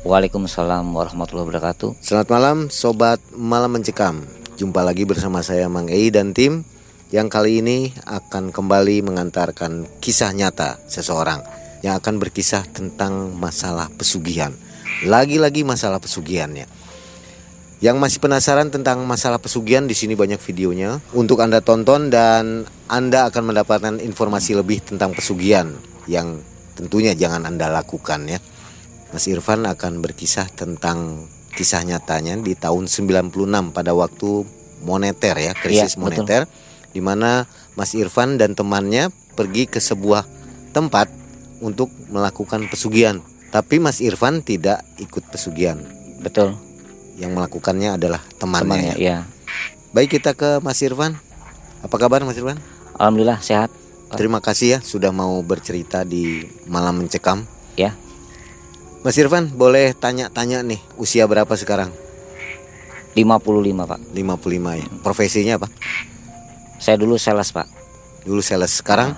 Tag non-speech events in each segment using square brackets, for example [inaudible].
Waalaikumsalam warahmatullahi wabarakatuh. Selamat malam sobat Malam Mencekam. Jumpa lagi bersama saya Mang Ei dan tim yang kali ini akan kembali mengantarkan kisah nyata seseorang yang akan berkisah tentang masalah pesugihan. Lagi-lagi masalah pesugihannya. Yang masih penasaran tentang masalah pesugihan di sini banyak videonya untuk Anda tonton dan Anda akan mendapatkan informasi lebih tentang pesugihan yang tentunya jangan Anda lakukan ya. Mas Irfan akan berkisah tentang kisah nyatanya di tahun 96 pada waktu moneter ya, krisis Iya, moneter di mana Mas Irfan dan temannya pergi ke sebuah tempat untuk melakukan pesugihan. Tapi Mas Irfan tidak ikut pesugihan. Betul. Yang melakukannya adalah temannya. Temannya ya. ya. Baik kita ke Mas Irfan. Apa kabar Mas Irfan? Alhamdulillah sehat. Terima kasih ya sudah mau bercerita di Malam Mencekam. Ya. Mas Irfan boleh tanya-tanya nih usia berapa sekarang? 55, Pak. 55 ya. Profesinya apa? Saya dulu sales, Pak. Dulu sales, sekarang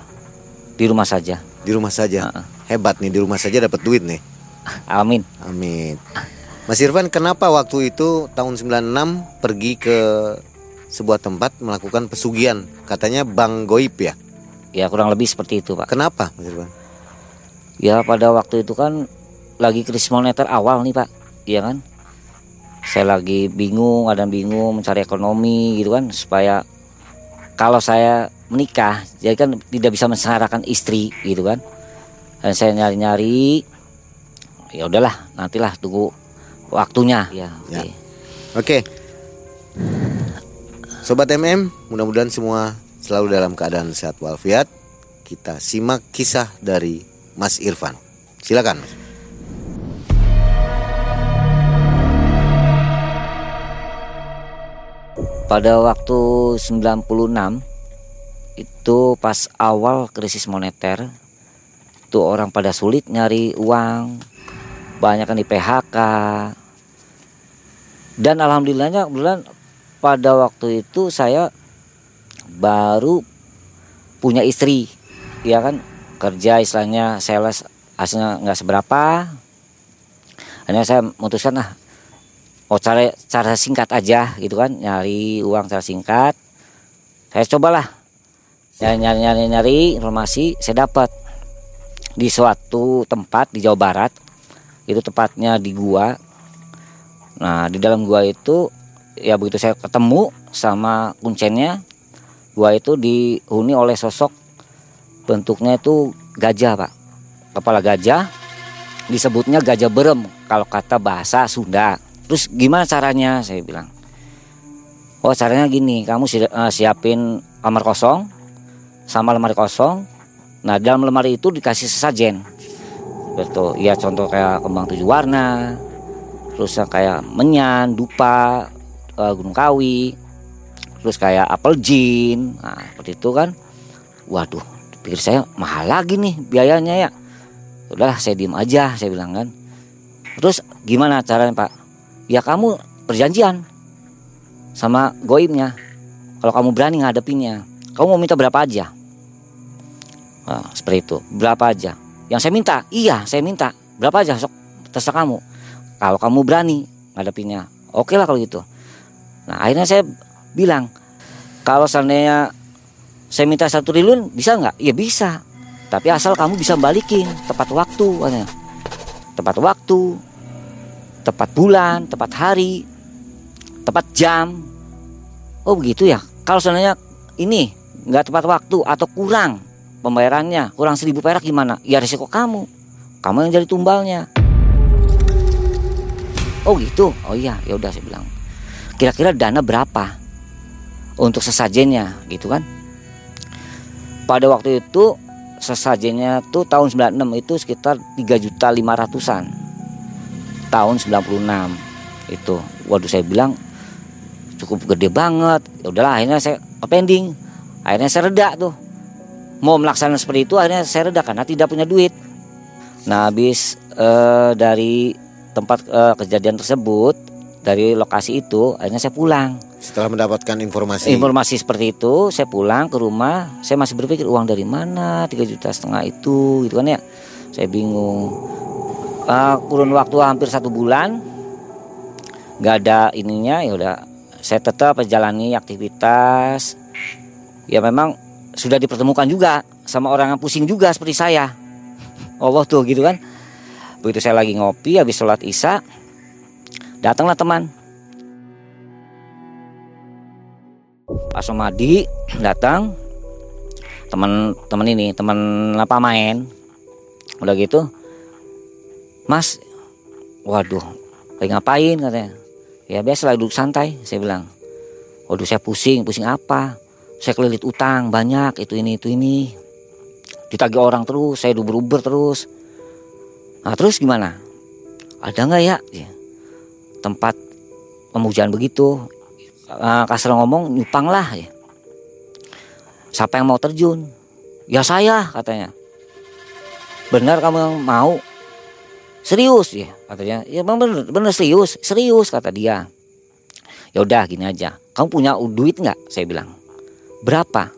Di rumah saja. di rumah saja. Heeh. Hebat nih di rumah saja dapat duit nih. Amin. Amin. Mas Irfan kenapa waktu itu tahun 96 pergi ke sebuah tempat melakukan pesugihan? Katanya Bang Goib ya. Ya kurang lebih seperti itu, Pak. Kenapa Mas Irfan? Ya pada waktu itu kan lagi krisis moneter awal nih, Pak. Iya kan? Saya lagi bingung, ada bingung mencari ekonomi gitu kan supaya kalau saya menikah, jadi kan tidak bisa mensyaratkan istri gitu kan. Dan saya nyari-nyari ya udahlah, nantilah tunggu waktunya ya. Ya. oke. Oke. Sobat MM, mudah-mudahan semua selalu dalam keadaan sehat walafiat. Kita simak kisah dari Mas Irfan. Silakan. Mas. Pada waktu 96 itu pas awal krisis moneter itu orang pada sulit nyari uang banyak kan di PHK dan alhamdulillahnya kebetulan pada waktu itu saya baru punya istri ya kan? Kerja istilahnya sales hasilnya nggak seberapa. Hanya saya memutuskan ah oh cara cara singkat aja gitu kan. Nyari uang cara singkat. Saya cobalah nyari nyari nyari, nyari informasi saya dapat. Di suatu tempat di Jawa Barat itu tepatnya di gua. Nah di dalam gua itu ya begitu saya ketemu sama kuncennya gua itu dihuni oleh sosok bentuknya itu gajah pak. Kepala gajah disebutnya gajah berem kalau kata bahasa Sunda Terus gimana caranya? Saya bilang. Oh caranya gini, kamu si- eh, siapin kamar kosong sama lemari kosong. Nah dalam lemari itu dikasih sesajen. Betul, ya contoh kayak kembang tujuh warna, terus kayak menyan, dupa, eh, gunung kawi, terus kayak apel jin, nah seperti itu kan. Waduh, pikir saya mahal lagi nih biayanya ya. Udahlah saya diem aja, saya bilang kan. Terus gimana caranya Pak? Ya kamu perjanjian sama goibnya. Kalau kamu berani ngadepinnya kamu mau minta berapa aja? Nah, seperti itu. Berapa aja? Yang saya minta? Iya saya minta. Berapa aja? Sok terserah kamu. Kalau kamu berani ngadepinnya oke lah kalau gitu. Nah akhirnya saya bilang kalau seandainya saya minta satu triliun bisa nggak? Ya bisa. Tapi asal kamu bisa balikin tepat waktu katanya. tepat waktu tepat bulan, tepat hari. tepat jam. Oh begitu ya? Kalau seandainya ini nggak tepat waktu atau kurang pembayarannya kurang seribu perak gimana? Ya resiko kamu. Kamu yang jadi tumbalnya. Oh gitu? Oh iya. Ya udah saya bilang. Kira-kira dana berapa untuk sesajennya? Gitu kan? Pada waktu itu sesajennya tuh tahun 96 itu sekitar 3 juta 500an tahun 96 itu waduh saya bilang cukup gede banget. Ya udahlah akhirnya saya pending akhirnya saya reda tuh. Mau melaksanakan seperti itu akhirnya saya reda karena tidak punya duit. Nah habis uh, dari tempat uh, kejadian tersebut dari lokasi itu akhirnya saya pulang. Setelah mendapatkan informasi. Informasi seperti itu saya pulang ke rumah. Saya masih berpikir uang dari mana? Tiga juta setengah itu gitu kan ya. Saya bingung uh, kurun waktu hampir satu bulan nggak ada ininya ya udah. Saya tetap menjalani aktivitas. Ya memang sudah dipertemukan juga sama orang yang pusing juga seperti saya. Allah tuh gitu kan. Begitu saya lagi ngopi habis sholat isya datanglah teman. Pak Somadi datang. Teman-teman ini teman apa main udah gitu Mas waduh lagi ngapain katanya ya biasa lagi duduk santai saya bilang waduh saya pusing pusing apa saya kelilit utang banyak itu ini itu ini ditagih orang terus saya duber-uber terus nah terus gimana ada nggak ya? ya tempat pemujaan begitu uh, kasar ngomong nyupang lah ya. Siapa yang mau terjun? Ya saya katanya. Benar kamu yang mau? Serius ya katanya. Ya benar, benar serius, serius kata dia. Ya udah gini aja. Kamu punya duit nggak? Saya bilang. Berapa?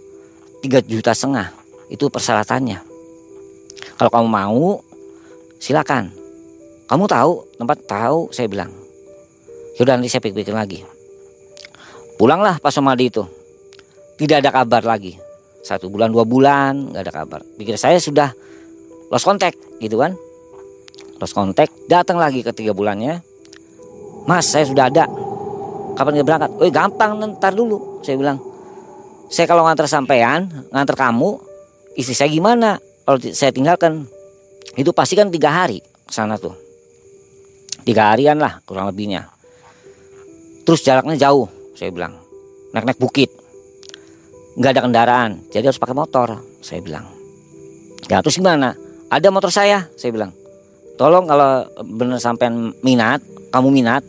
Tiga juta setengah. Itu persyaratannya. Kalau kamu mau, silakan. Kamu tahu tempat tahu? Saya bilang. Yaudah nanti saya pikir-pikir lagi. Pulanglah Pak Somadi itu. Tidak ada kabar lagi. Satu bulan, dua bulan, nggak ada kabar. Pikir saya sudah lost contact gitu kan. Lost contact, datang lagi ke tiga bulannya. Mas, saya sudah ada. Kapan dia berangkat? Oh gampang, ntar dulu. Saya bilang, saya kalau ngantar sampean, ngantar kamu, istri saya gimana? Kalau saya tinggalkan, itu pasti kan tiga hari ke sana tuh. Tiga harian lah kurang lebihnya. Terus jaraknya jauh, saya bilang naik-naik bukit nggak ada kendaraan jadi harus pakai motor saya bilang ya terus gimana ada motor saya saya bilang tolong kalau bener sampai minat kamu minat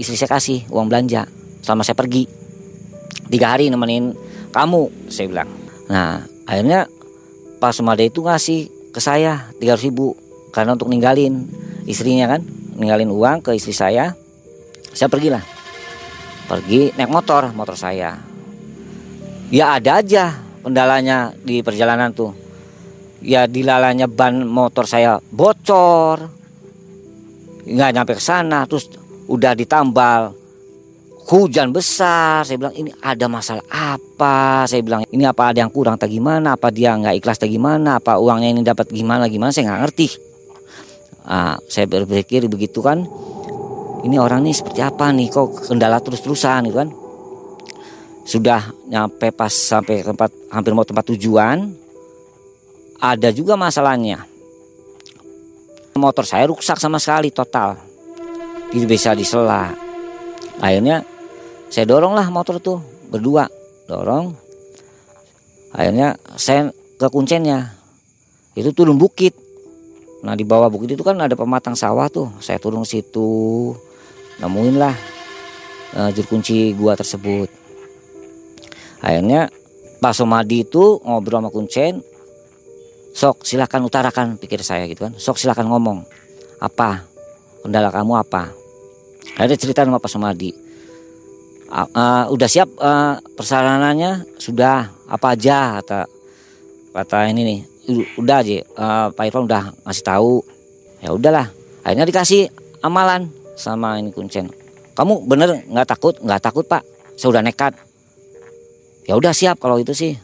istri saya kasih uang belanja. Selama saya pergi. Tiga hari nemenin kamu saya bilang. Nah akhirnya Pak Sumada itu ngasih ke saya tiga ribu karena untuk ninggalin istrinya kan. Ninggalin uang ke istri saya. Saya pergilah. Pergi naik motor motor saya. Ya ada aja kendalanya di perjalanan tuh ya dilalanya ban motor saya bocor. Nggak nyampe ke sana terus udah ditambal. Hujan besar saya bilang ini ada masalah apa? Saya bilang ini apa ada yang kurang atau gimana? Apa dia nggak ikhlas atau gimana? Apa uangnya ini dapat gimana gimana? Saya nggak ngerti. Nah, saya berpikir begitu kan ini orang nih seperti apa nih? Kok kendala terus-terusan gitu kan? Sudah nyampe pas sampai tempat hampir mau tempat tujuan ada juga masalahnya. Motor saya rusak sama sekali total. Tidak bisa disela. Akhirnya saya dorong lah motor tuh berdua. Dorong. Akhirnya saya ke kuncennya. Itu turun bukit. Nah di bawah bukit itu kan ada pematang sawah tuh. Saya turun situ. Nemuin lah uh, juru kunci gua tersebut. Akhirnya Pak Somadi itu ngobrol sama kuncen sok silahkan utarakan pikir saya gitu kan. Sok silahkan ngomong. Apa? Kendala kamu apa? Ada cerita sama Pak Somadi uh, uh, udah siap uh, persaranannya? Sudah. Apa aja? Kata kata ini nih. Udah aja. Uh, Pak Irfan udah ngasih tahu. Ya udahlah. Akhirnya dikasih amalan sama ini kuncen. Kamu bener nggak takut? Nggak takut pak. Saya udah nekat. Ya udah siap kalau itu sih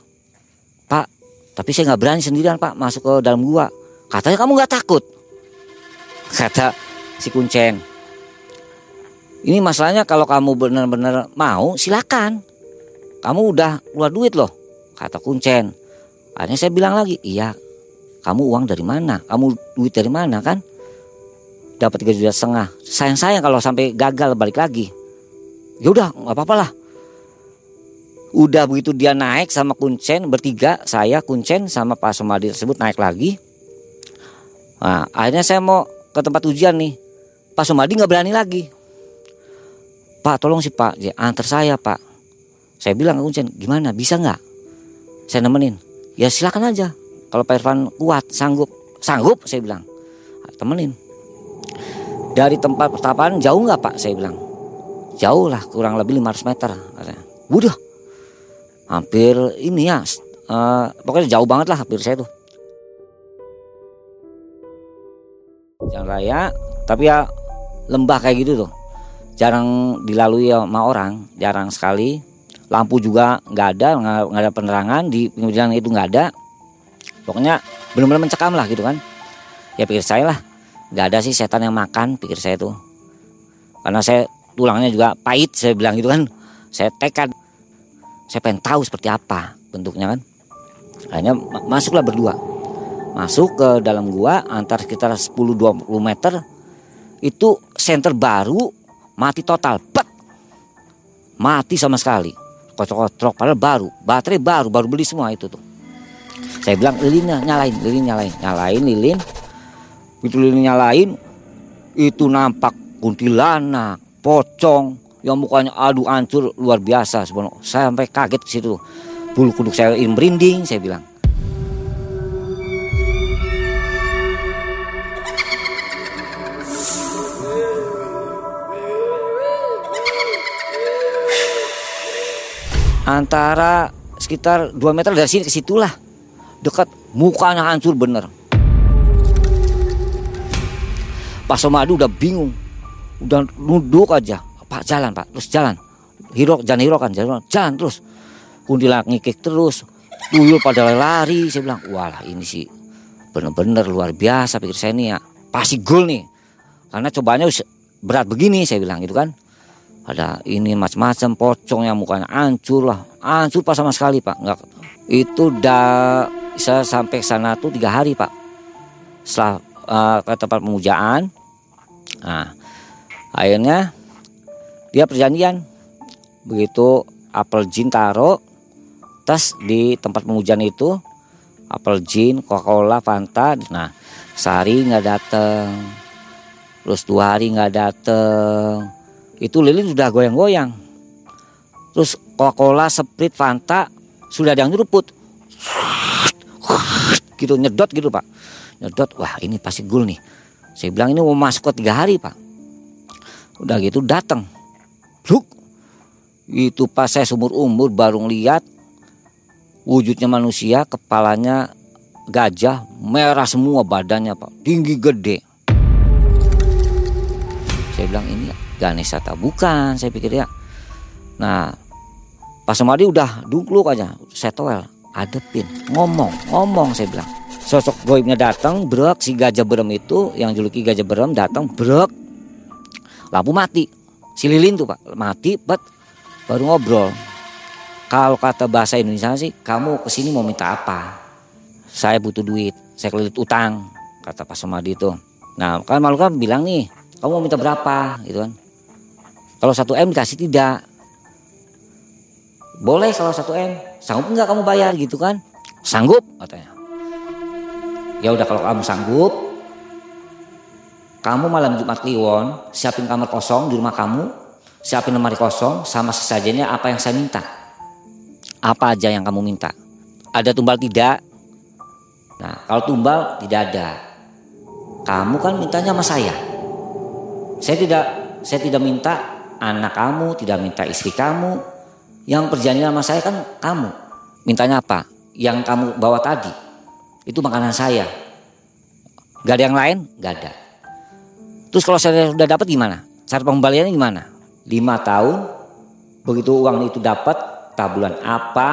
tapi saya nggak berani sendirian pak masuk ke dalam gua katanya kamu nggak takut kata si kuncen Ini masalahnya kalau kamu benar-benar mau silakan. Kamu udah keluar duit loh, kata Kuncen. Akhirnya saya bilang lagi, iya kamu uang dari mana? Kamu duit dari mana kan? Dapat tiga juta setengah. Sayang sayang kalau sampai gagal balik lagi. Ya udah nggak apa-apa lah. Udah begitu dia naik sama Kuncen bertiga, saya Kuncen sama Pak Somadi tersebut naik lagi. Nah, akhirnya saya mau ke tempat ujian nih. Pak Somadi nggak berani lagi. Pak tolong sih Pak, ya, antar saya Pak. Saya bilang ke Kuncen, gimana bisa nggak? Saya nemenin. Ya silakan aja. Kalau Pak Irfan kuat, sanggup, sanggup saya bilang. Temenin. Dari tempat pertapaan jauh nggak Pak? Saya bilang. Jauh lah, kurang lebih 500 meter. Udah. Hampir ini ya, uh, pokoknya jauh banget lah hampir saya tuh. Jalan raya, tapi ya lembah kayak gitu tuh. Jarang dilalui sama orang, jarang sekali. Lampu juga nggak ada, nggak ada penerangan di jalan itu nggak ada. Pokoknya benar-benar mencekam lah gitu kan. Ya pikir saya lah, nggak ada sih setan yang makan, pikir saya tuh. Karena saya tulangnya juga pahit, saya bilang gitu kan. Saya tekad, saya pengen tahu seperti apa bentuknya kan. Akhirnya masuklah berdua. Masuk ke dalam gua antar sekitar 10-20 meter itu senter baru mati total bet mati sama sekali. Kocok-kocok padahal baru baterai baru baru beli semua itu tuh. Saya bilang lilinnya nyalain lilin nyalain. Nyalain lilin. Itu lilin nyalain itu nampak kuntilanak pocong yang mukanya aduh hancur luar biasa sebenarnya saya sampai kaget di situ. Bulu kuduk saya merinding saya bilang. Antara sekitar 2 meter dari sini ke situlah. Dekat mukanya hancur bener. Pak Somadu udah bingung. Udah nunduk aja Pak jalan Pak. Terus jalan. Hirok jangan hirok kan jalan, jalan terus. Kuntilanak ngikik terus. Tuyul pada lari saya bilang walah ini sih bener-bener luar biasa pikir saya nih ya. Pasti gol nih. Karena cobanya berat begini saya bilang gitu kan. Ada ini macam-macam pocong yang mukanya hancur lah. Hancur pak sama sekali pak. Nggak itu dah saya sampai sana tuh tiga hari pak. Setelah uh, ke tempat pemujaan. Nah akhirnya dia perjanjian begitu apel jin taro tas di tempat pemujaan itu apel jin coca cola fanta nah sehari nggak dateng terus dua hari nggak dateng itu lilin sudah goyang-goyang. Terus Coca-Cola, Sprite, Fanta sudah ada yang nyeruput. Gitu nyedot gitu pak. Nyedot, wah ini pasti gul nih. Saya bilang ini mau masuk ke tiga hari pak. Udah gitu datang. Luk. Itu pas saya sumur umur baru lihat wujudnya manusia, kepalanya gajah, merah semua badannya pak, tinggi gede. Saya bilang ini Ganesha tak bukan? Saya pikir ya. Nah Pak Semadi udah duduk aja saya toel adepin ngomong ngomong saya bilang. Sosok goibnya datang brek si gajah berem itu yang juluki gajah berem datang brek. Lampu mati si lilin tuh pak mati bet baru ngobrol kalau kata bahasa Indonesia sih kamu ke sini mau minta apa saya butuh duit saya kelilit utang kata Pak Semadi itu nah kan malu kan bilang nih kamu mau minta berapa gitu kan kalau satu M dikasih tidak. Boleh kalau satu M. Sanggup nggak kamu bayar gitu kan? Sanggup katanya. Ya udah kalau kamu sanggup, kamu malam Jumat Kliwon siapin kamar kosong di rumah kamu, siapin lemari kosong sama sesajennya apa yang saya minta. Apa aja yang kamu minta. Ada tumbal tidak? Nah, kalau tumbal tidak ada. Kamu kan mintanya sama saya. Saya tidak saya tidak minta anak kamu, tidak minta istri kamu. Yang perjanjian sama saya kan kamu. Mintanya apa? Yang kamu bawa tadi. Itu makanan saya. Gak ada yang lain? Gak ada. Terus kalau saya sudah dapat gimana? Cara pengembaliannya gimana? Lima tahun, begitu uang itu dapat, tak bulan apa,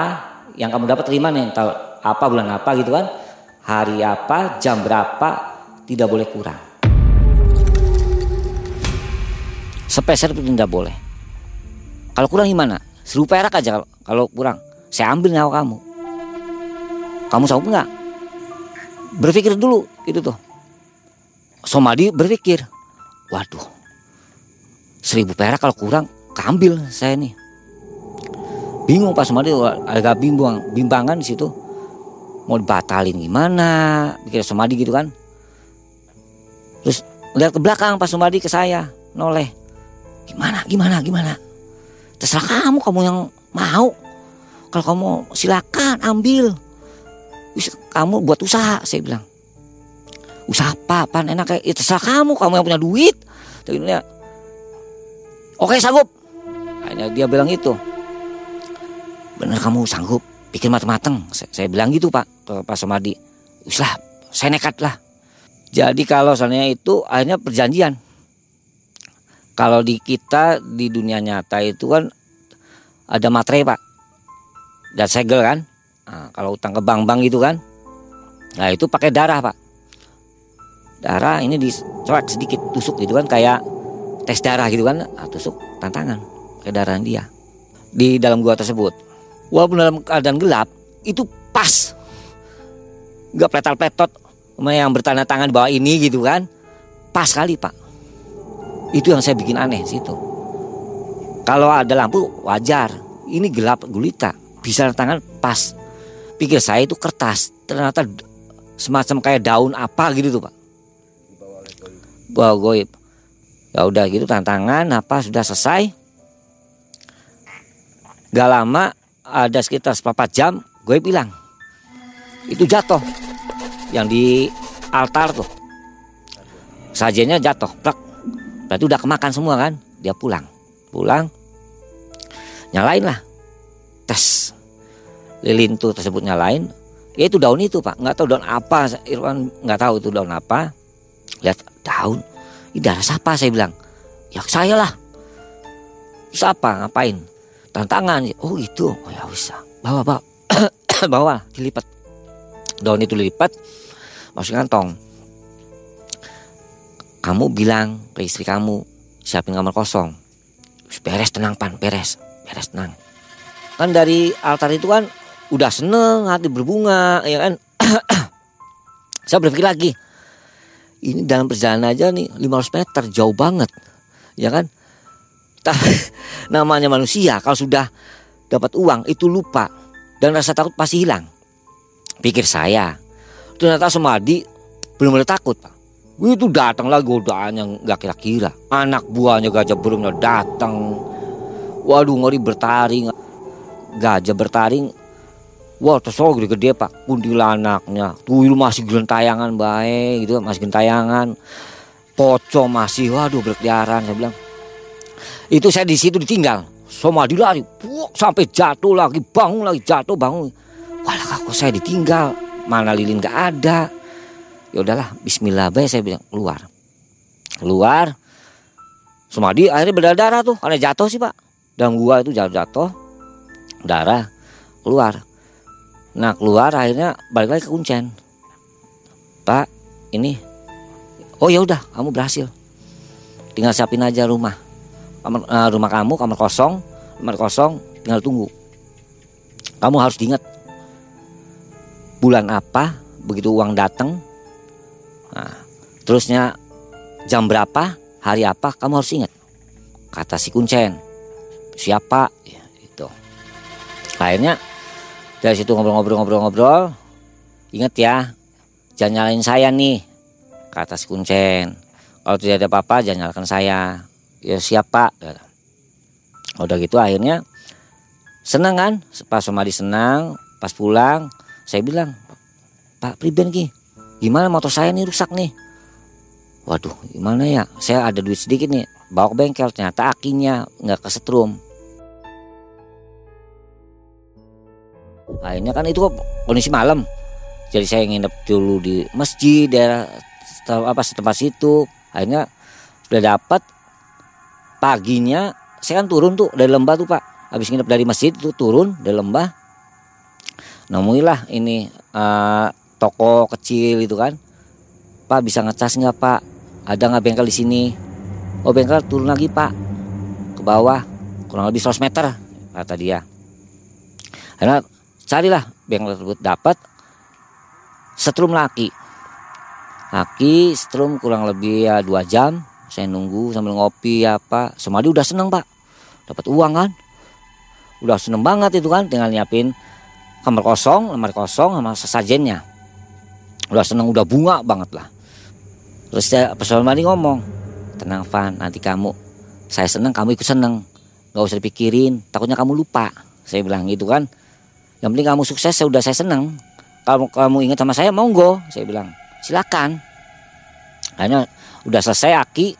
yang kamu dapat terima nih, tahu apa bulan apa gitu kan? Hari apa, jam berapa, tidak boleh kurang. sepeser pun tidak boleh kalau kurang gimana seribu perak aja kalau, kalau kurang saya ambil nyawa kamu kamu sanggup nggak berpikir dulu itu tuh Somadi berpikir waduh. Seribu perak kalau kurang kambil saya nih. Bingung pas Somadi agak bimbang bimbangan di situ. Mau dibatalin gimana? Pikir Somadi gitu kan? Terus lihat ke belakang pas Somadi ke saya noleh. Gimana gimana gimana? Terserah kamu kamu yang mau. Kalau kamu silakan ambil. Kamu buat usaha saya bilang usaha apa pan. Enak kayak ya, terserah kamu kamu yang punya duit. Ya oke sanggup. Hanya dia bilang itu benar kamu sanggup? Pikir matang-matang saya, saya bilang gitu pak ke Pak Somadi. Uslah saya nekat lah jadi kalau soalnya itu akhirnya perjanjian. Kalau di kita di dunia nyata itu kan ada materai pak. Dan segel kan? Nah, kalau utang ke bank-bank gitu kan, nah itu pakai darah pak. Darah ini dicoak sedikit tusuk gitu kan kayak tes darah gitu kan, nah, tusuk tantangan pakai darah dia. Di dalam gua tersebut. Walaupun dalam keadaan gelap itu pas, nggak pletal-pletot yang bertanda tangan bawah ini gitu kan, pas kali pak. Itu yang saya bikin aneh situ. Kalau ada lampu wajar, ini gelap gulita, bisa tangan pas. Pikir saya itu kertas. Ternyata semacam kayak daun apa gitu tuh pak bawa goib. Ya udah gitu tantangan apa sudah selesai. Gak lama ada sekitar seperempat jam gue bilang itu jatuh yang di altar tuh. Sajennya jatuh plak berarti udah kemakan semua kan? Dia pulang. Pulang nyalain lah. Tes. Lilin tuh tersebutnya lain ya itu daun itu pak. Nggak tahu daun apa Irwan nggak tahu itu daun apa. Lihat daun darah siapa saya bilang. Ya saya lah. Siapa ngapain? Tantangan oh itu oh ya bisa. Bawa bawa. [coughs] Bawa dilipat. Daun itu dilipat masuk kantong. Kamu bilang ke istri kamu siapin kamar kosong. Beres tenang pan. Beres. Beres tenang. Kan dari altar itu kan udah seneng hati berbunga ya kan? [coughs] Saya berpikir lagi ini dalam perjalanan aja nih 500 meter jauh banget. Ya kan? [laughs] Namanya manusia kalau sudah dapat uang itu lupa. Dan rasa takut pasti hilang. Pikir saya ternyata Semadi belum boleh takut pak. Itu datang lagi yang gak kira-kira. Anak buahnya gajah burungnya datang. Waduh ngeri bertaring. Gajah bertaring Wah terus gede-gede pak. Kuntilanaknya. Tuyul masih gentayangan baik gitu masih gentayangan. Pocong masih waduh berkeliaran saya bilang. Itu saya di situ ditinggal. Soma dilari Puh, sampai jatuh lagi bangun lagi jatuh bangun. Walah kok saya ditinggal. Mana lilin gak ada. Ya udahlah Bismillah baik saya bilang keluar. Keluar. Sumadi akhirnya berdarah tuh. Karena jatuh sih pak. Dalam gua itu jatuh jatuh darah. Keluar Nah keluar akhirnya balik lagi ke kuncen. Pak, ini, oh ya udah, kamu berhasil. Tinggal siapin aja rumah, kamar, uh, rumah kamu kamar kosong, kamar kosong, tinggal tunggu. Kamu harus diingat bulan apa, begitu uang datang. Nah, terusnya jam berapa, hari apa, kamu harus ingat. Kata si kuncen, siapa, ya, itu. Akhirnya dari situ ngobrol-ngobrol-ngobrol-ngobrol. Ingat ya, jangan nyalain saya nih, kata si kuncen. Kalau tidak ada apa-apa, jangan nyalakan saya. Ya siapa? Udah gitu akhirnya senang kan? Pas Somadi senang, pas pulang, saya bilang, Pak Priben ki, gimana motor saya nih rusak nih? Waduh, gimana ya? Saya ada duit sedikit nih, bawa ke bengkel. Ternyata akinya nggak kesetrum. Akhirnya kan itu kondisi malam. Jadi saya nginep dulu di masjid daerah apa setempat situ. Akhirnya sudah dapat paginya saya kan turun tuh dari lembah tuh pak. Habis nginep dari masjid itu turun dari lembah. Nemuilah ini uh, toko kecil itu kan. Pak bisa ngecas nggak pak? Ada nggak bengkel di sini? Oh bengkel turun lagi pak. Ke bawah kurang lebih 100 meter kata dia. Karena carilah bengkel tersebut. Dapat setrum laki. Laki setrum kurang lebih ya dua jam. Saya nunggu sambil ngopi apa. Semadi udah seneng pak. Dapat uang kan? Udah seneng banget itu kan? Tinggal nyiapin kamar kosong lemari kosong sama sesajennya. Udah seneng udah bunga banget lah. Terus saya pas Madi ngomong tenang Van nanti kamu saya seneng kamu ikut seneng. Nggak usah dipikirin takutnya kamu lupa. Saya bilang gitu kan yang penting kamu sukses sudah saya senang. Kalau kamu ingat sama saya monggo saya bilang. Silakan. Hanya udah selesai aki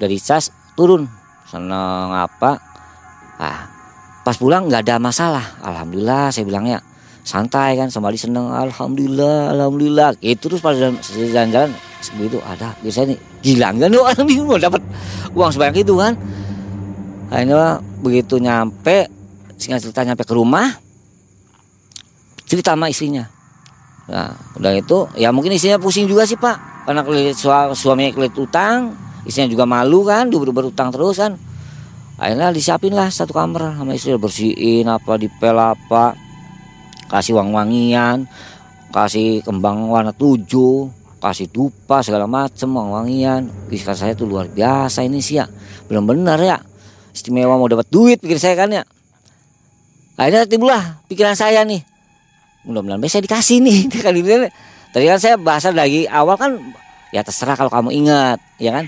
udah dicas turun. Seneng apa? Ah pas pulang nggak ada masalah. Alhamdulillah saya bilangnya santai kan sembali seneng. Alhamdulillah alhamdulillah. Itu terus pada jalan-jalan begitu ada. Biasanya nih gila kan orang ini mau dapat uang sebanyak itu kan. Akhirnya begitu nyampe singkat cerita nyampe ke rumah cerita sama istrinya. Nah udah itu ya mungkin istrinya pusing juga sih pak. Karena kelit, suaminya kelit utang istrinya juga malu kan dia berutang terus kan. Akhirnya disiapin lah satu kamar sama istri bersihin apa dipel apa kasih uang wangian kasih kembang warna tujuh kasih dupa segala macem uang wangian kisah saya tuh luar biasa ini sih ya. Benar-benar ya. Istimewa mau dapat duit pikir saya kan ya. Akhirnya timbullah pikiran saya nih mudah-mudahan saya dikasih nih. Kali ini tadi kan saya bahasa dari awal kan ya terserah kalau kamu ingat ya kan.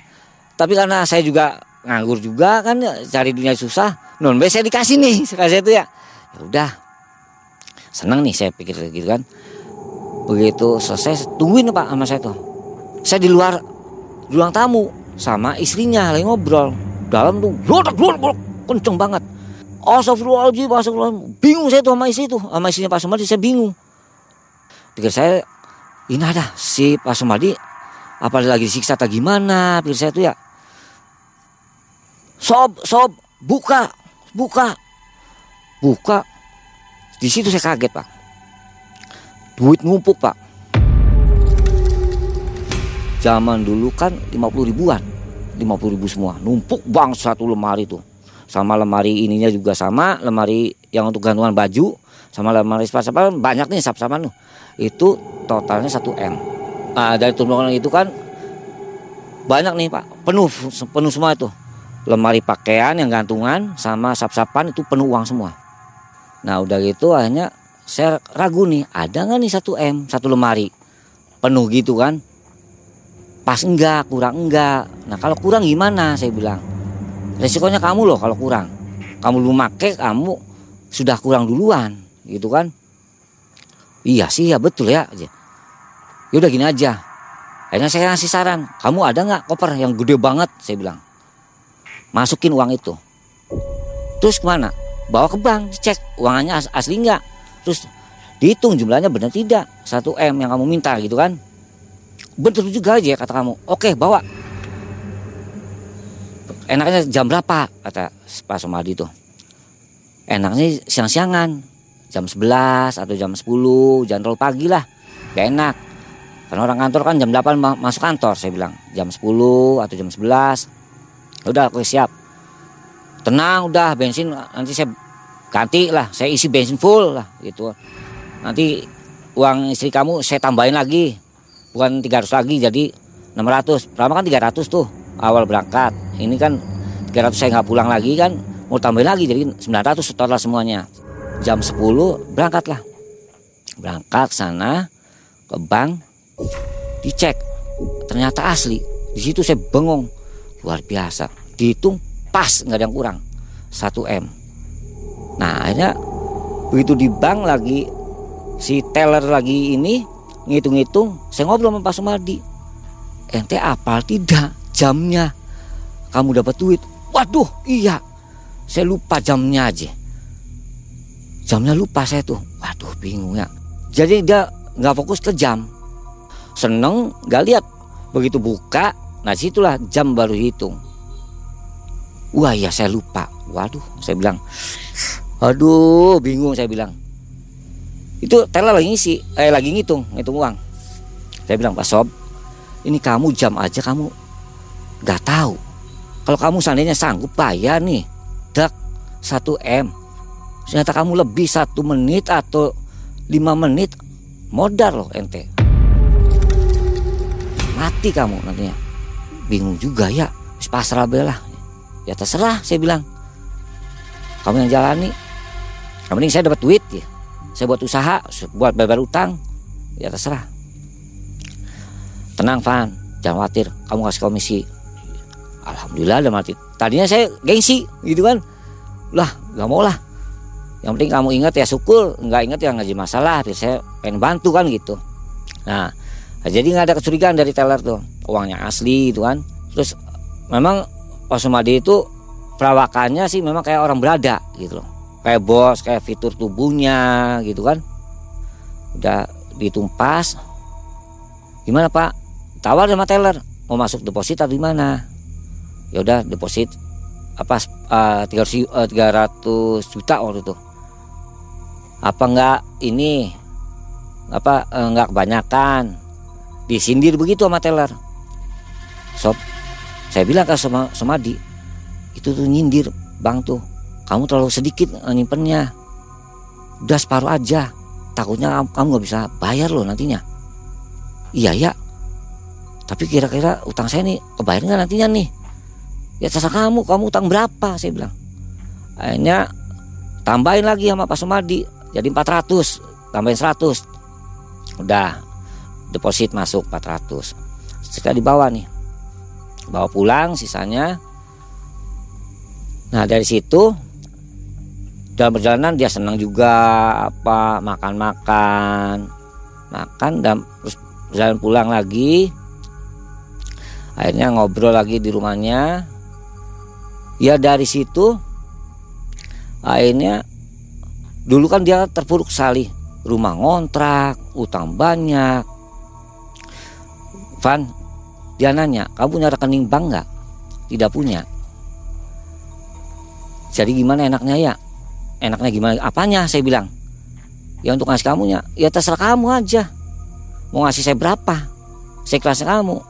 Tapi karena saya juga nganggur juga kan cari dunia susah non saya dikasih nih. [laughs] Sekali itu ya ya udah senang nih saya pikir gitu kan. Begitu selesai tungguin pak sama saya tuh. Saya di luar ruang tamu sama istrinya lagi ngobrol. Dalam tuh lodak lodak kenceng banget Astagfirullahaladzim, astagfirullahaladzim. Bingung saya tuh sama istri tuh, sama istrinya Pak Sumadi saya bingung. Pikir saya, ini ada si Pak Sumadi, apa lagi disiksa atau gimana, pikir saya tuh ya. Sob, sob, buka, buka, buka. Di situ saya kaget pak. Duit numpuk pak. Zaman dulu kan 50 ribuan, 50 ribu semua, numpuk bang satu lemari tuh sama lemari ininya juga sama lemari yang untuk gantungan baju sama lemari spa spa banyak nih sap sama tuh. Itu totalnya 1 m. Nah, dari tumpukan itu kan banyak nih pak. Penuh penuh semua itu. Lemari pakaian yang gantungan sama sap-sapan itu penuh uang semua. Nah udah gitu akhirnya saya ragu nih ada nggak nih satu m satu lemari? Penuh gitu kan? Pas enggak kurang enggak. Nah kalau kurang gimana? Saya bilang resikonya kamu loh kalau kurang. Kamu lu make kamu sudah kurang duluan gitu kan? Iya sih ya betul ya. Ya udah gini aja. Akhirnya saya ngasih saran kamu ada nggak koper yang gede banget? Saya bilang. Masukin uang itu. Terus ke mana? Bawa ke bank cek uangnya asli nggak. Terus dihitung jumlahnya benar tidak. Satu m yang kamu minta gitu kan? Betul juga aja kata kamu. Oke bawa enaknya jam berapa? Kata Pak Somadi tuh. Enaknya siang-siangan. Jam 11 atau jam 10 jangan terlalu pagi lah. Gak enak. Karena orang kantor kan jam 8 masuk kantor saya bilang. Jam 10 atau jam 11 udah aku siap. Tenang udah bensin nanti saya ganti lah. Saya isi bensin full lah gitu. Nanti uang istri kamu saya tambahin lagi. Bukan 300 lagi jadi 600 pertama kan 300 tuh awal berangkat. Ini kan 300 saya nggak pulang lagi kan mau tambahin lagi jadi 900 total semuanya. Jam 10 berangkat lah berangkat sana ke bank dicek. Ternyata asli di situ saya bengong. Luar biasa dihitung pas nggak ada yang kurang. 1 m. Nah akhirnya begitu di bank lagi si teller lagi ini ngitung-ngitung saya ngobrol sama Pak Sumardi. Ente apal tidak jamnya kamu dapat duit. Waduh, iya. Saya lupa jamnya aja. Jamnya lupa saya tuh. Waduh, bingung ya. Jadi dia nggak fokus ke jam. Seneng, nggak lihat. Begitu buka, nah situlah jam baru hitung. Wah ya saya lupa. Waduh, saya bilang. Aduh, bingung saya bilang. Itu teller lagi ngisi, eh lagi ngitung, ngitung uang. Saya bilang, Pak Sob, ini kamu jam aja kamu nggak tahu. Kalau kamu seandainya sanggup bayar nih. Dak 1 M. Ternyata kamu lebih satu menit atau lima menit modal loh ente. Mati kamu nantinya. Bingung juga ya. Pasrah belah ya terserah saya bilang. Kamu yang jalani. Yang penting saya dapat duit ya. Saya buat usaha buat bayar utang. Ya terserah. Tenang Van. Jangan khawatir. Kamu kasih komisi alhamdulillah ada mati. Tadinya saya gengsi gitu kan. Lah nggak mau lah. Yang penting kamu ingat ya syukur. Nggak ingat ya ngaji masalah. Biar saya pengen bantu kan gitu. Nah jadi nggak ada kecurigaan dari teller tuh. Uangnya asli gitu kan. Terus memang Pak Sumadi itu perawakannya sih memang kayak orang berada gitu loh. Kayak bos kayak fitur tubuhnya gitu kan. Udah ditumpas. Gimana Pak? Tawar sama teller. Mau masuk deposit atau gimana ya udah deposit. Apa uh, 300 uh, 300 juta waktu itu. Apa enggak ini? Apa enggak kebanyakan? Disindir begitu sama teller. Sob saya bilang ke sama Somadi itu tuh nyindir bang tuh. Kamu terlalu sedikit nyimpennya. Udah separuh aja. Takutnya kamu nggak bisa bayar loh nantinya. Iya ya tapi kira-kira utang saya nih kebayar nggak nantinya nih ya terserah kamu kamu utang berapa? Saya bilang. Akhirnya tambahin lagi sama Pak Sumadi jadi 400 tambahin 100 udah deposit masuk 400 sekali dibawa nih. Bawa pulang sisanya. Nah dari situ dalam perjalanan dia senang juga apa makan-makan. Makan dan terus jalan pulang lagi. Akhirnya ngobrol lagi di rumahnya ya dari situ akhirnya dulu kan dia terpuruk sekali rumah ngontrak utang banyak. Van dia nanya kamu punya rekening bank nggak? Tidak punya. Jadi gimana enaknya ya? Enaknya gimana? Apanya? saya bilang. Ya untuk ngasih kamunya. Ya terserah kamu aja. Mau ngasih saya berapa? Saya kelasnya kamu.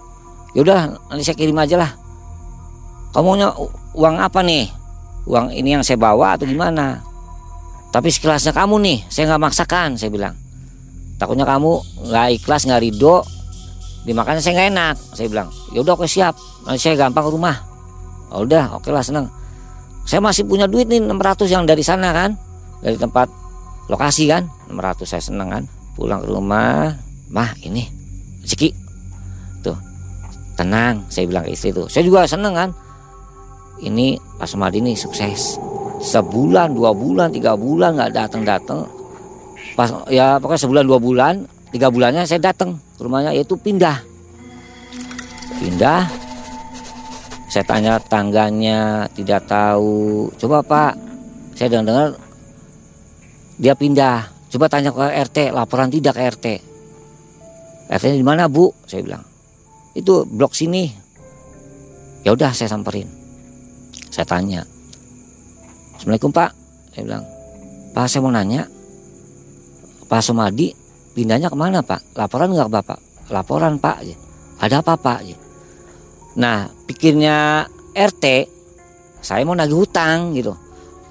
Yaudah nanti saya kirim aja lah kamu punya uang apa nih? Uang ini yang saya bawa atau gimana? Tapi sekelasnya kamu nih saya nggak maksakan saya bilang. Takutnya kamu nggak ikhlas nggak ridho dimakannya saya nggak enak saya bilang. Ya udah oke siap. Nanti saya gampang ke rumah. Oh, udah oke lah senang saya masih punya duit nih 600 yang dari sana kan? Dari tempat lokasi kan? 600 saya senang kan? Pulang ke rumah. Mah ini rezeki. Tuh tenang saya bilang ke istri tuh. Saya juga seneng kan ini Pak Sumadi ini sukses. Sebulan dua bulan tiga bulan nggak datang datang pas ya pokoknya sebulan dua bulan tiga bulannya saya datang ke rumahnya yaitu pindah. Pindah. Saya tanya tangganya tidak tahu. Coba pak saya dengar dengar dia pindah. Coba tanya ke RT laporan tidak ke RT RT di mana bu? Saya bilang itu blok sini. Ya udah saya samperin saya tanya Assalamualaikum pak. Saya bilang pak saya mau nanya Pak Sumadi pindahnya ke mana pak? Laporan nggak bapak? Laporan pak. Ada apa pak? Nah pikirnya RT saya mau nagih hutang gitu.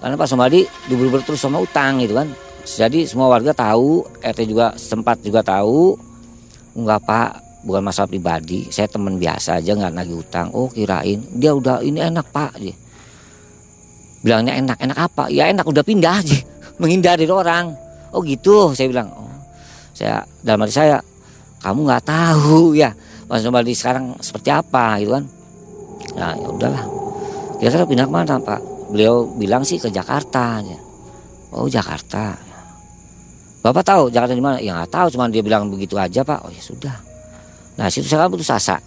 Karena Pak Sumadi diburu terus sama utang gitu kan. Jadi semua warga tahu RT juga sempat juga tahu. Enggak pak bukan masalah pribadi saya teman biasa aja nggak nagih hutang. Oh kirain dia udah ini enak pak bilangnya enak enak apa? Ya enak udah pindah aja. [laughs] Menghindari orang. Oh gitu? Saya bilang. Oh. Saya dalam hati saya kamu nggak tahu ya Mas Bali sekarang seperti apa gitu kan. Nah ya udahlah. Kira-kira pindah ke mana pak? Beliau bilang sih ke Jakarta aja. Oh Jakarta. Bapak tahu Jakarta di mana? Ya nggak tahu cuma dia bilang begitu aja pak. Oh ya sudah. Nah situ saya putus asa.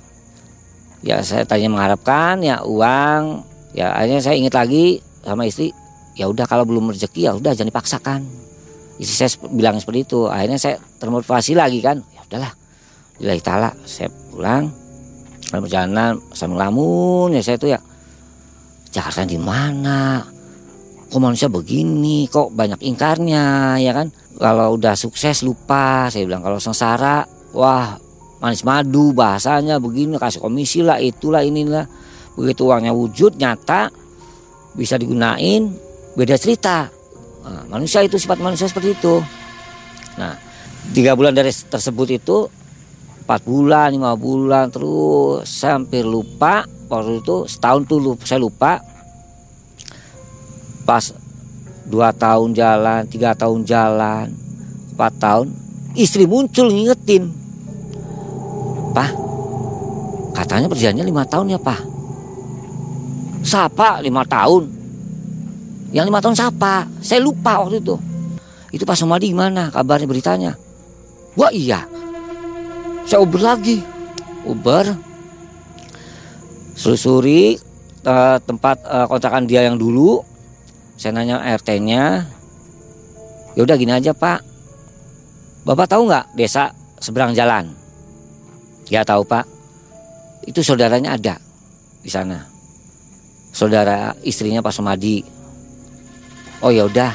Ya saya tanya mengharapkan ya uang. Ya akhirnya saya ingat lagi sama istri ya udah kalau belum rezeki ya udah jangan dipaksakan. Istri saya bilang seperti itu. Akhirnya saya termotivasi lagi kan. Ya udahlah Lillahi ta'ala saya pulang dalam perjalanan sambil lamun ya saya itu ya Jakarta di mana? Kok manusia begini? Kok banyak ingkarnya ya kan? Kalau udah sukses lupa. Saya bilang kalau sengsara wah manis madu bahasanya begini kasih komisi lah itulah inilah. Begitu uangnya wujud nyata bisa digunain beda cerita. Nah, manusia itu sifat manusia seperti itu. Nah tiga bulan dari tersebut itu empat bulan lima bulan terus saya hampir lupa waktu itu setahun tuh saya lupa. Pas dua tahun jalan tiga tahun jalan empat tahun istri muncul ngingetin Pak katanya perjanjiannya lima tahun ya Pak siapa lima tahun. Yang lima tahun siapa saya lupa waktu itu. Itu Pak Somadi gimana? Kabarnya beritanya? Wah iya. Saya Uber lagi. Uber. Selusuri uh, tempat uh, kontrakan dia yang dulu. Saya nanya RT-nya ya udah gini aja Pak. Bapak tahu nggak desa seberang jalan? Ya tahu Pak. Itu saudaranya ada di sana saudara istrinya Pak Somadi. Oh ya udah.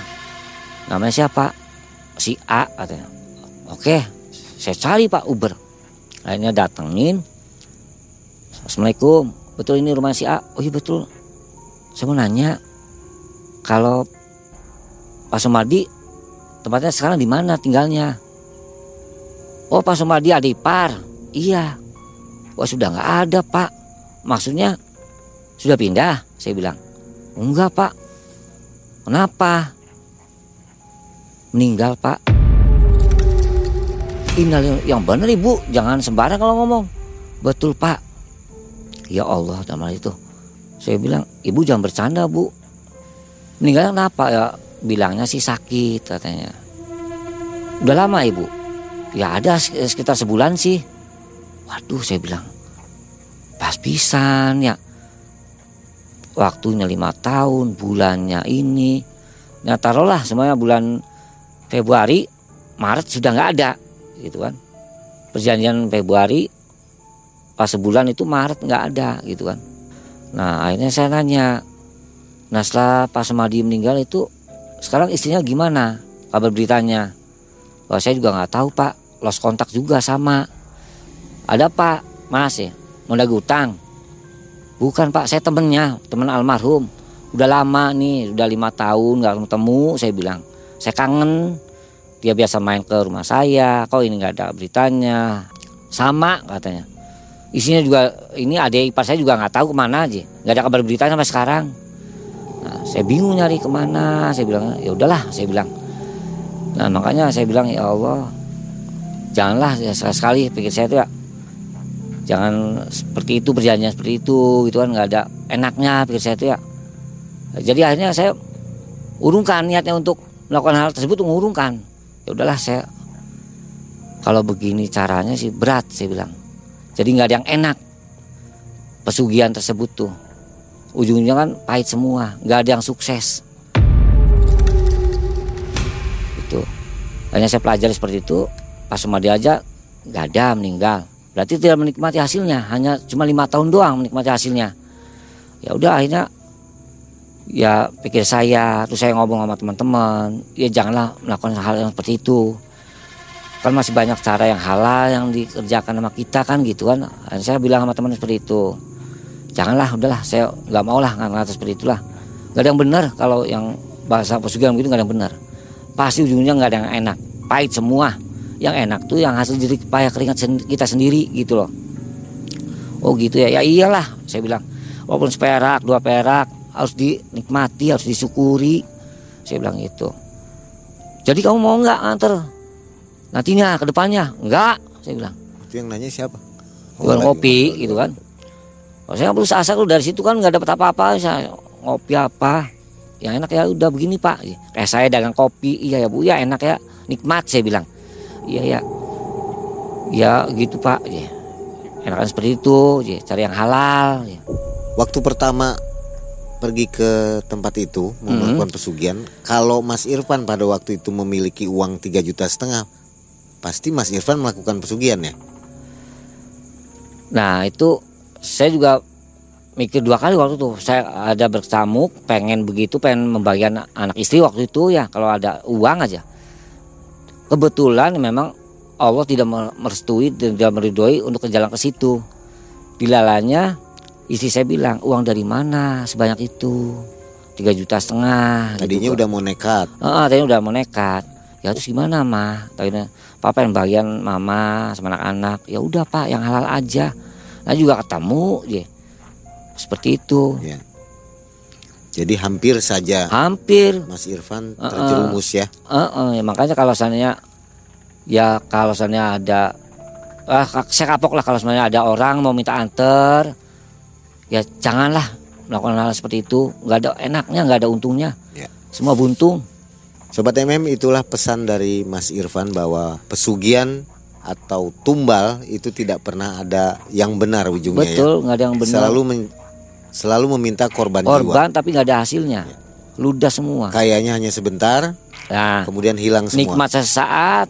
Namanya siapa? Si A katanya. Oke saya cari Pak Uber. Akhirnya datengin. Assalamualaikum. Betul ini rumah si A? Oh iya betul. Saya mau nanya kalau Pak Sumadi tempatnya sekarang di mana tinggalnya? Oh Pak Sumadi ada ipar. Iya. Wah sudah nggak ada Pak. Maksudnya sudah pindah saya bilang enggak Pak kenapa meninggal Pak Innal yang benar ibu, jangan sembarang kalau ngomong. Betul pak. Ya Allah dalam itu. Saya bilang, ibu jangan bercanda bu. Meninggalnya kenapa ya? Bilangnya sih sakit katanya. Udah lama ibu? Ya ada sekitar sebulan sih. Waduh saya bilang, pas pisan ya. Waktunya lima tahun, bulannya ini. Nah taruhlah semuanya bulan Februari, Maret sudah nggak ada gitu kan. Perjanjian Februari pas sebulan itu Maret nggak ada gitu kan. Nah akhirnya saya nanya nah setelah Pak Semadi meninggal itu sekarang istrinya gimana? Kabar beritanya. Wah, saya juga nggak tahu Pak. Lost kontak juga sama. Ada Pak. Mas ya mau lagi utang bukan Pak saya temennya teman almarhum. Udah lama nih udah lima tahun nggak ketemu saya bilang. Saya kangen. Dia biasa main ke rumah saya kok ini nggak ada beritanya? Sama katanya. Isinya juga ini adik ipar saya juga nggak tahu ke mana aja. Nggak ada kabar beritanya sampai sekarang. Nah, saya bingung nyari ke mana. Saya bilang ya udahlah saya bilang. Nah makanya saya bilang ya Allah janganlah ya sekali sekali pikir saya tuh ya jangan seperti itu perjanjian seperti itu gitu kan nggak ada enaknya pikir saya tuh ya. Jadi akhirnya saya urungkan niatnya untuk melakukan hal tersebut mengurungkan. Ya udahlah saya kalau begini caranya sih berat saya bilang. Jadi nggak ada yang enak pesugihan tersebut tuh. Ujungnya kan pahit semua nggak ada yang sukses. Itu. Hanya saya pelajari seperti itu pas Sumadi aja nggak ada meninggal berarti tidak menikmati hasilnya hanya cuma lima tahun doang menikmati hasilnya. Ya udah akhirnya ya pikir saya terus saya ngomong sama teman-teman ya janganlah melakukan hal yang seperti itu. Kan masih banyak cara yang halal yang dikerjakan sama kita kan gitu kan. Dan saya bilang sama teman seperti itu janganlah udahlah saya nggak mau lah nggak seperti itulah. Nggak ada yang benar kalau yang bahasa pesugihan begitu nggak ada yang benar. Pasti ujungnya nggak ada yang enak pahit semua yang enak tuh yang hasil jadi payah keringat kita sendiri gitu loh. Oh gitu ya? Ya iyalah saya bilang. Walaupun seperak dua perak harus dinikmati harus disyukuri. Saya bilang itu jadi kamu mau nggak antar nantinya ke depannya? Enggak saya bilang. Itu yang nanya siapa? Jual oh, kopi gitu kan? Kalau saya berusaha asa dari situ kan nggak dapat apa-apa. Saya ngopi apa? Yang enak ya udah begini pak. Kayak saya dagang kopi. Iya ya bu. Ya enak ya. Nikmat saya bilang iya ya ya gitu pak ya enakan seperti itu ya, cari yang halal ya. waktu pertama pergi ke tempat itu hmm. melakukan pesugihan, kalau Mas Irfan pada waktu itu memiliki uang 3 juta setengah, pasti Mas Irfan melakukan pesugihan ya? Nah itu saya juga mikir dua kali waktu itu. Saya ada bersamuk, pengen begitu, pengen membagikan anak istri waktu itu ya kalau ada uang aja. Kebetulan memang Allah tidak merestui dan tidak meridoi untuk ke jalan ke situ. Dilalanya istri saya bilang uang dari mana sebanyak itu tiga juta setengah Tadinya gitu. udah mau nekat. Heeh, tadinya udah mau nekat ya terus gimana mah tadinya papa yang bagian mama sama anak-anak ya udah pak yang halal aja nah juga ketemu ya seperti itu Ya. Jadi hampir saja. Hampir. Mas Irfan terjerumus ya. Heeh, ya makanya kalau seandainya ya kalau seandainya ada ah saya kapok lah kalau sebenarnya ada orang mau minta anter ya janganlah melakukan hal seperti itu. Nggak ada enaknya nggak ada untungnya. Ya. semua buntung. Sobat MM itulah pesan dari Mas Irfan bahwa pesugihan atau tumbal itu tidak pernah ada yang benar ujungnya ya. betul nggak ada yang benar. Selalu men- selalu meminta korban, jiwa. korban tapi nggak ada hasilnya ludah semua Kayaknya hanya sebentar, nah kemudian hilang semua. nikmat sesaat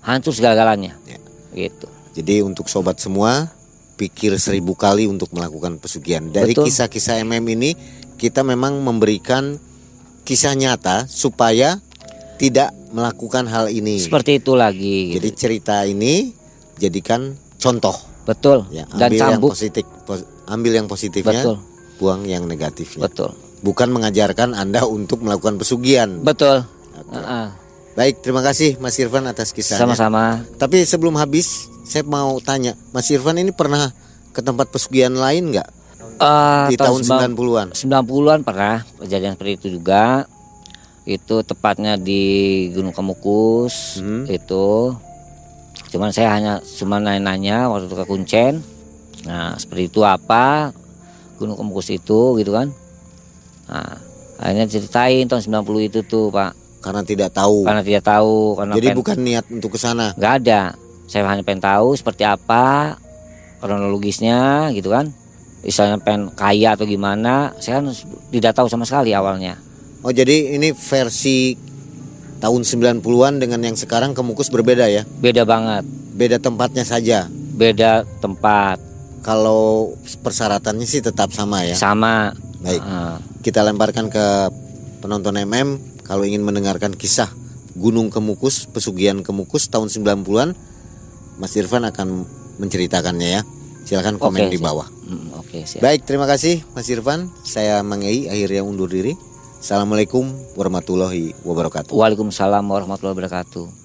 hancur segala-galanya Ya. gitu Jadi untuk sobat semua pikir seribu kali untuk melakukan pesugihan. Dari kisah-kisah MM ini kita memang memberikan kisah nyata supaya tidak melakukan hal ini. seperti itu lagi Jadi cerita ini jadikan contoh betul ya. dan Ambil yang cambuk positif, pos- ambil yang positifnya, betul buang yang negatifnya. betul Bukan mengajarkan Anda untuk melakukan pesugihan. betul Oke. Heeh. Baik, terima kasih Mas Irfan atas kisahnya. sama-sama Tapi sebelum habis, saya mau tanya, Mas Irfan ini pernah ke tempat pesugihan lain nggak Eh, di tahun sembilan- 90-an? 90-an pernah kejadian seperti itu juga. Itu tepatnya di Gunung Kemukus Hmm. itu. Cuman saya hanya cuma nanya-nanya waktu itu ke Kuncen. Nah, seperti itu apa Gunung Kemukus itu gitu kan. Nah, akhirnya ceritain tahun 90 itu tuh, Pak. Karena tidak tahu. Karena tidak tahu karena Jadi pen- bukan niat untuk ke sana. nggak ada. Saya hanya pengen tahu seperti apa kronologisnya gitu kan. Misalnya pengen kaya atau gimana, saya kan tidak tahu sama sekali awalnya. Oh, jadi ini versi tahun 90-an dengan yang sekarang kemukus berbeda ya. Beda banget, Beda tempatnya saja. beda tempat, Kalau persyaratannya sih tetap sama ya. sama. Baik. Heeh. Kita lemparkan ke penonton MM kalau ingin mendengarkan kisah Gunung Kemukus, pesugihan Kemukus tahun 90-an, Mas Irfan akan menceritakannya ya. Silakan komen Oke, di bawah. Mm, Oke, siap. Baik, terima kasih Mas Irfan. Saya Mangei akhirnya undur diri. Assalamualaikum warahmatullahi wabarakatuh. Waalaikumsalam warahmatullahi wabarakatuh.